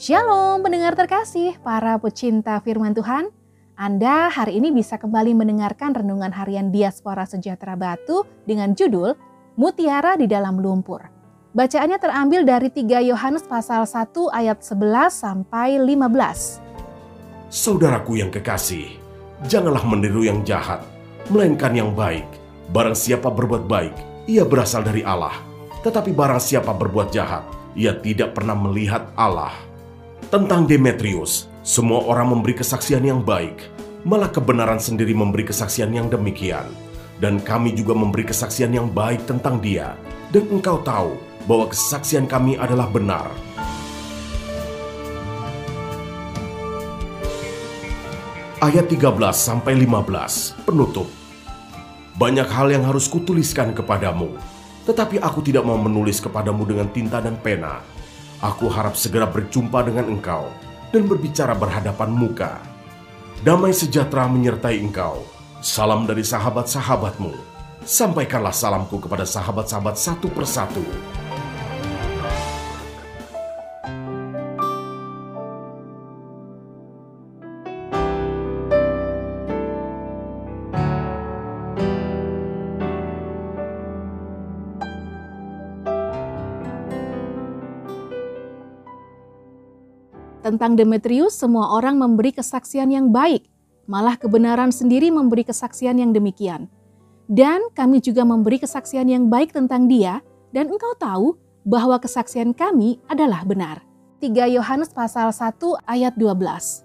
Shalom pendengar terkasih, para pecinta firman Tuhan. Anda hari ini bisa kembali mendengarkan renungan harian Diaspora Sejahtera Batu dengan judul Mutiara di dalam Lumpur. Bacaannya terambil dari 3 Yohanes pasal 1 ayat 11 sampai 15. Saudaraku yang kekasih, janganlah meniru yang jahat, melainkan yang baik. Barang siapa berbuat baik, ia berasal dari Allah. Tetapi barang siapa berbuat jahat, ia tidak pernah melihat Allah. Tentang Demetrius, semua orang memberi kesaksian yang baik, malah kebenaran sendiri memberi kesaksian yang demikian. Dan kami juga memberi kesaksian yang baik tentang dia, dan engkau tahu bahwa kesaksian kami adalah benar. Ayat 13 sampai 15 penutup. Banyak hal yang harus kutuliskan kepadamu, tetapi aku tidak mau menulis kepadamu dengan tinta dan pena. Aku harap segera berjumpa dengan engkau dan berbicara berhadapan muka. Damai sejahtera menyertai engkau. Salam dari sahabat-sahabatmu. Sampaikanlah salamku kepada sahabat-sahabat satu persatu. Tentang Demetrius, semua orang memberi kesaksian yang baik, malah kebenaran sendiri memberi kesaksian yang demikian. Dan kami juga memberi kesaksian yang baik tentang dia, dan engkau tahu bahwa kesaksian kami adalah benar. 3 Yohanes pasal 1 ayat 12.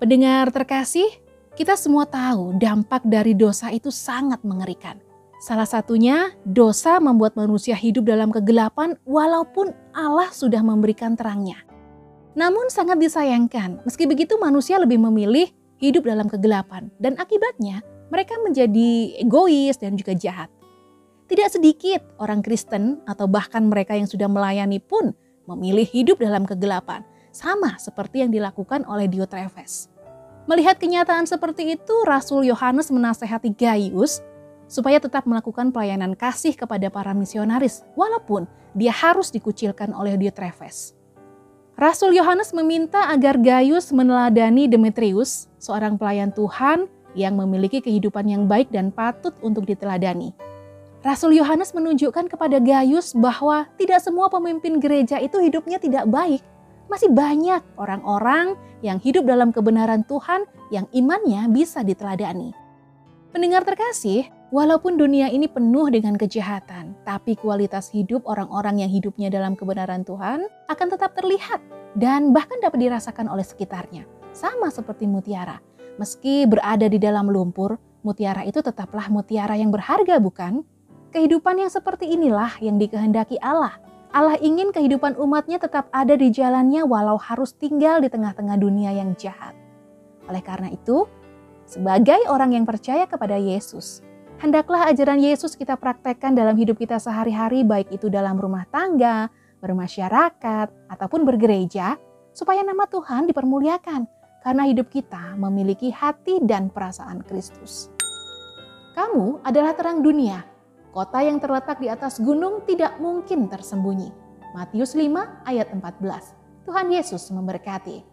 Pendengar terkasih, kita semua tahu dampak dari dosa itu sangat mengerikan. Salah satunya, dosa membuat manusia hidup dalam kegelapan walaupun Allah sudah memberikan terangnya. Namun sangat disayangkan, meski begitu manusia lebih memilih hidup dalam kegelapan dan akibatnya mereka menjadi egois dan juga jahat. Tidak sedikit orang Kristen atau bahkan mereka yang sudah melayani pun memilih hidup dalam kegelapan, sama seperti yang dilakukan oleh Diotrephes. Melihat kenyataan seperti itu, Rasul Yohanes menasehati Gaius supaya tetap melakukan pelayanan kasih kepada para misionaris walaupun dia harus dikucilkan oleh Diotrephes. Rasul Yohanes meminta agar Gaius meneladani Demetrius, seorang pelayan Tuhan yang memiliki kehidupan yang baik dan patut untuk diteladani. Rasul Yohanes menunjukkan kepada Gaius bahwa tidak semua pemimpin gereja itu hidupnya tidak baik. Masih banyak orang-orang yang hidup dalam kebenaran Tuhan yang imannya bisa diteladani. Pendengar terkasih, walaupun dunia ini penuh dengan kejahatan, tapi kualitas hidup orang-orang yang hidupnya dalam kebenaran Tuhan akan tetap terlihat dan bahkan dapat dirasakan oleh sekitarnya. Sama seperti mutiara, meski berada di dalam lumpur, mutiara itu tetaplah mutiara yang berharga, bukan? Kehidupan yang seperti inilah yang dikehendaki Allah. Allah ingin kehidupan umatnya tetap ada di jalannya walau harus tinggal di tengah-tengah dunia yang jahat. Oleh karena itu, sebagai orang yang percaya kepada Yesus, hendaklah ajaran Yesus kita praktekkan dalam hidup kita sehari-hari, baik itu dalam rumah tangga, bermasyarakat, ataupun bergereja, supaya nama Tuhan dipermuliakan karena hidup kita memiliki hati dan perasaan Kristus. Kamu adalah terang dunia. Kota yang terletak di atas gunung tidak mungkin tersembunyi. Matius 5 ayat 14. Tuhan Yesus memberkati.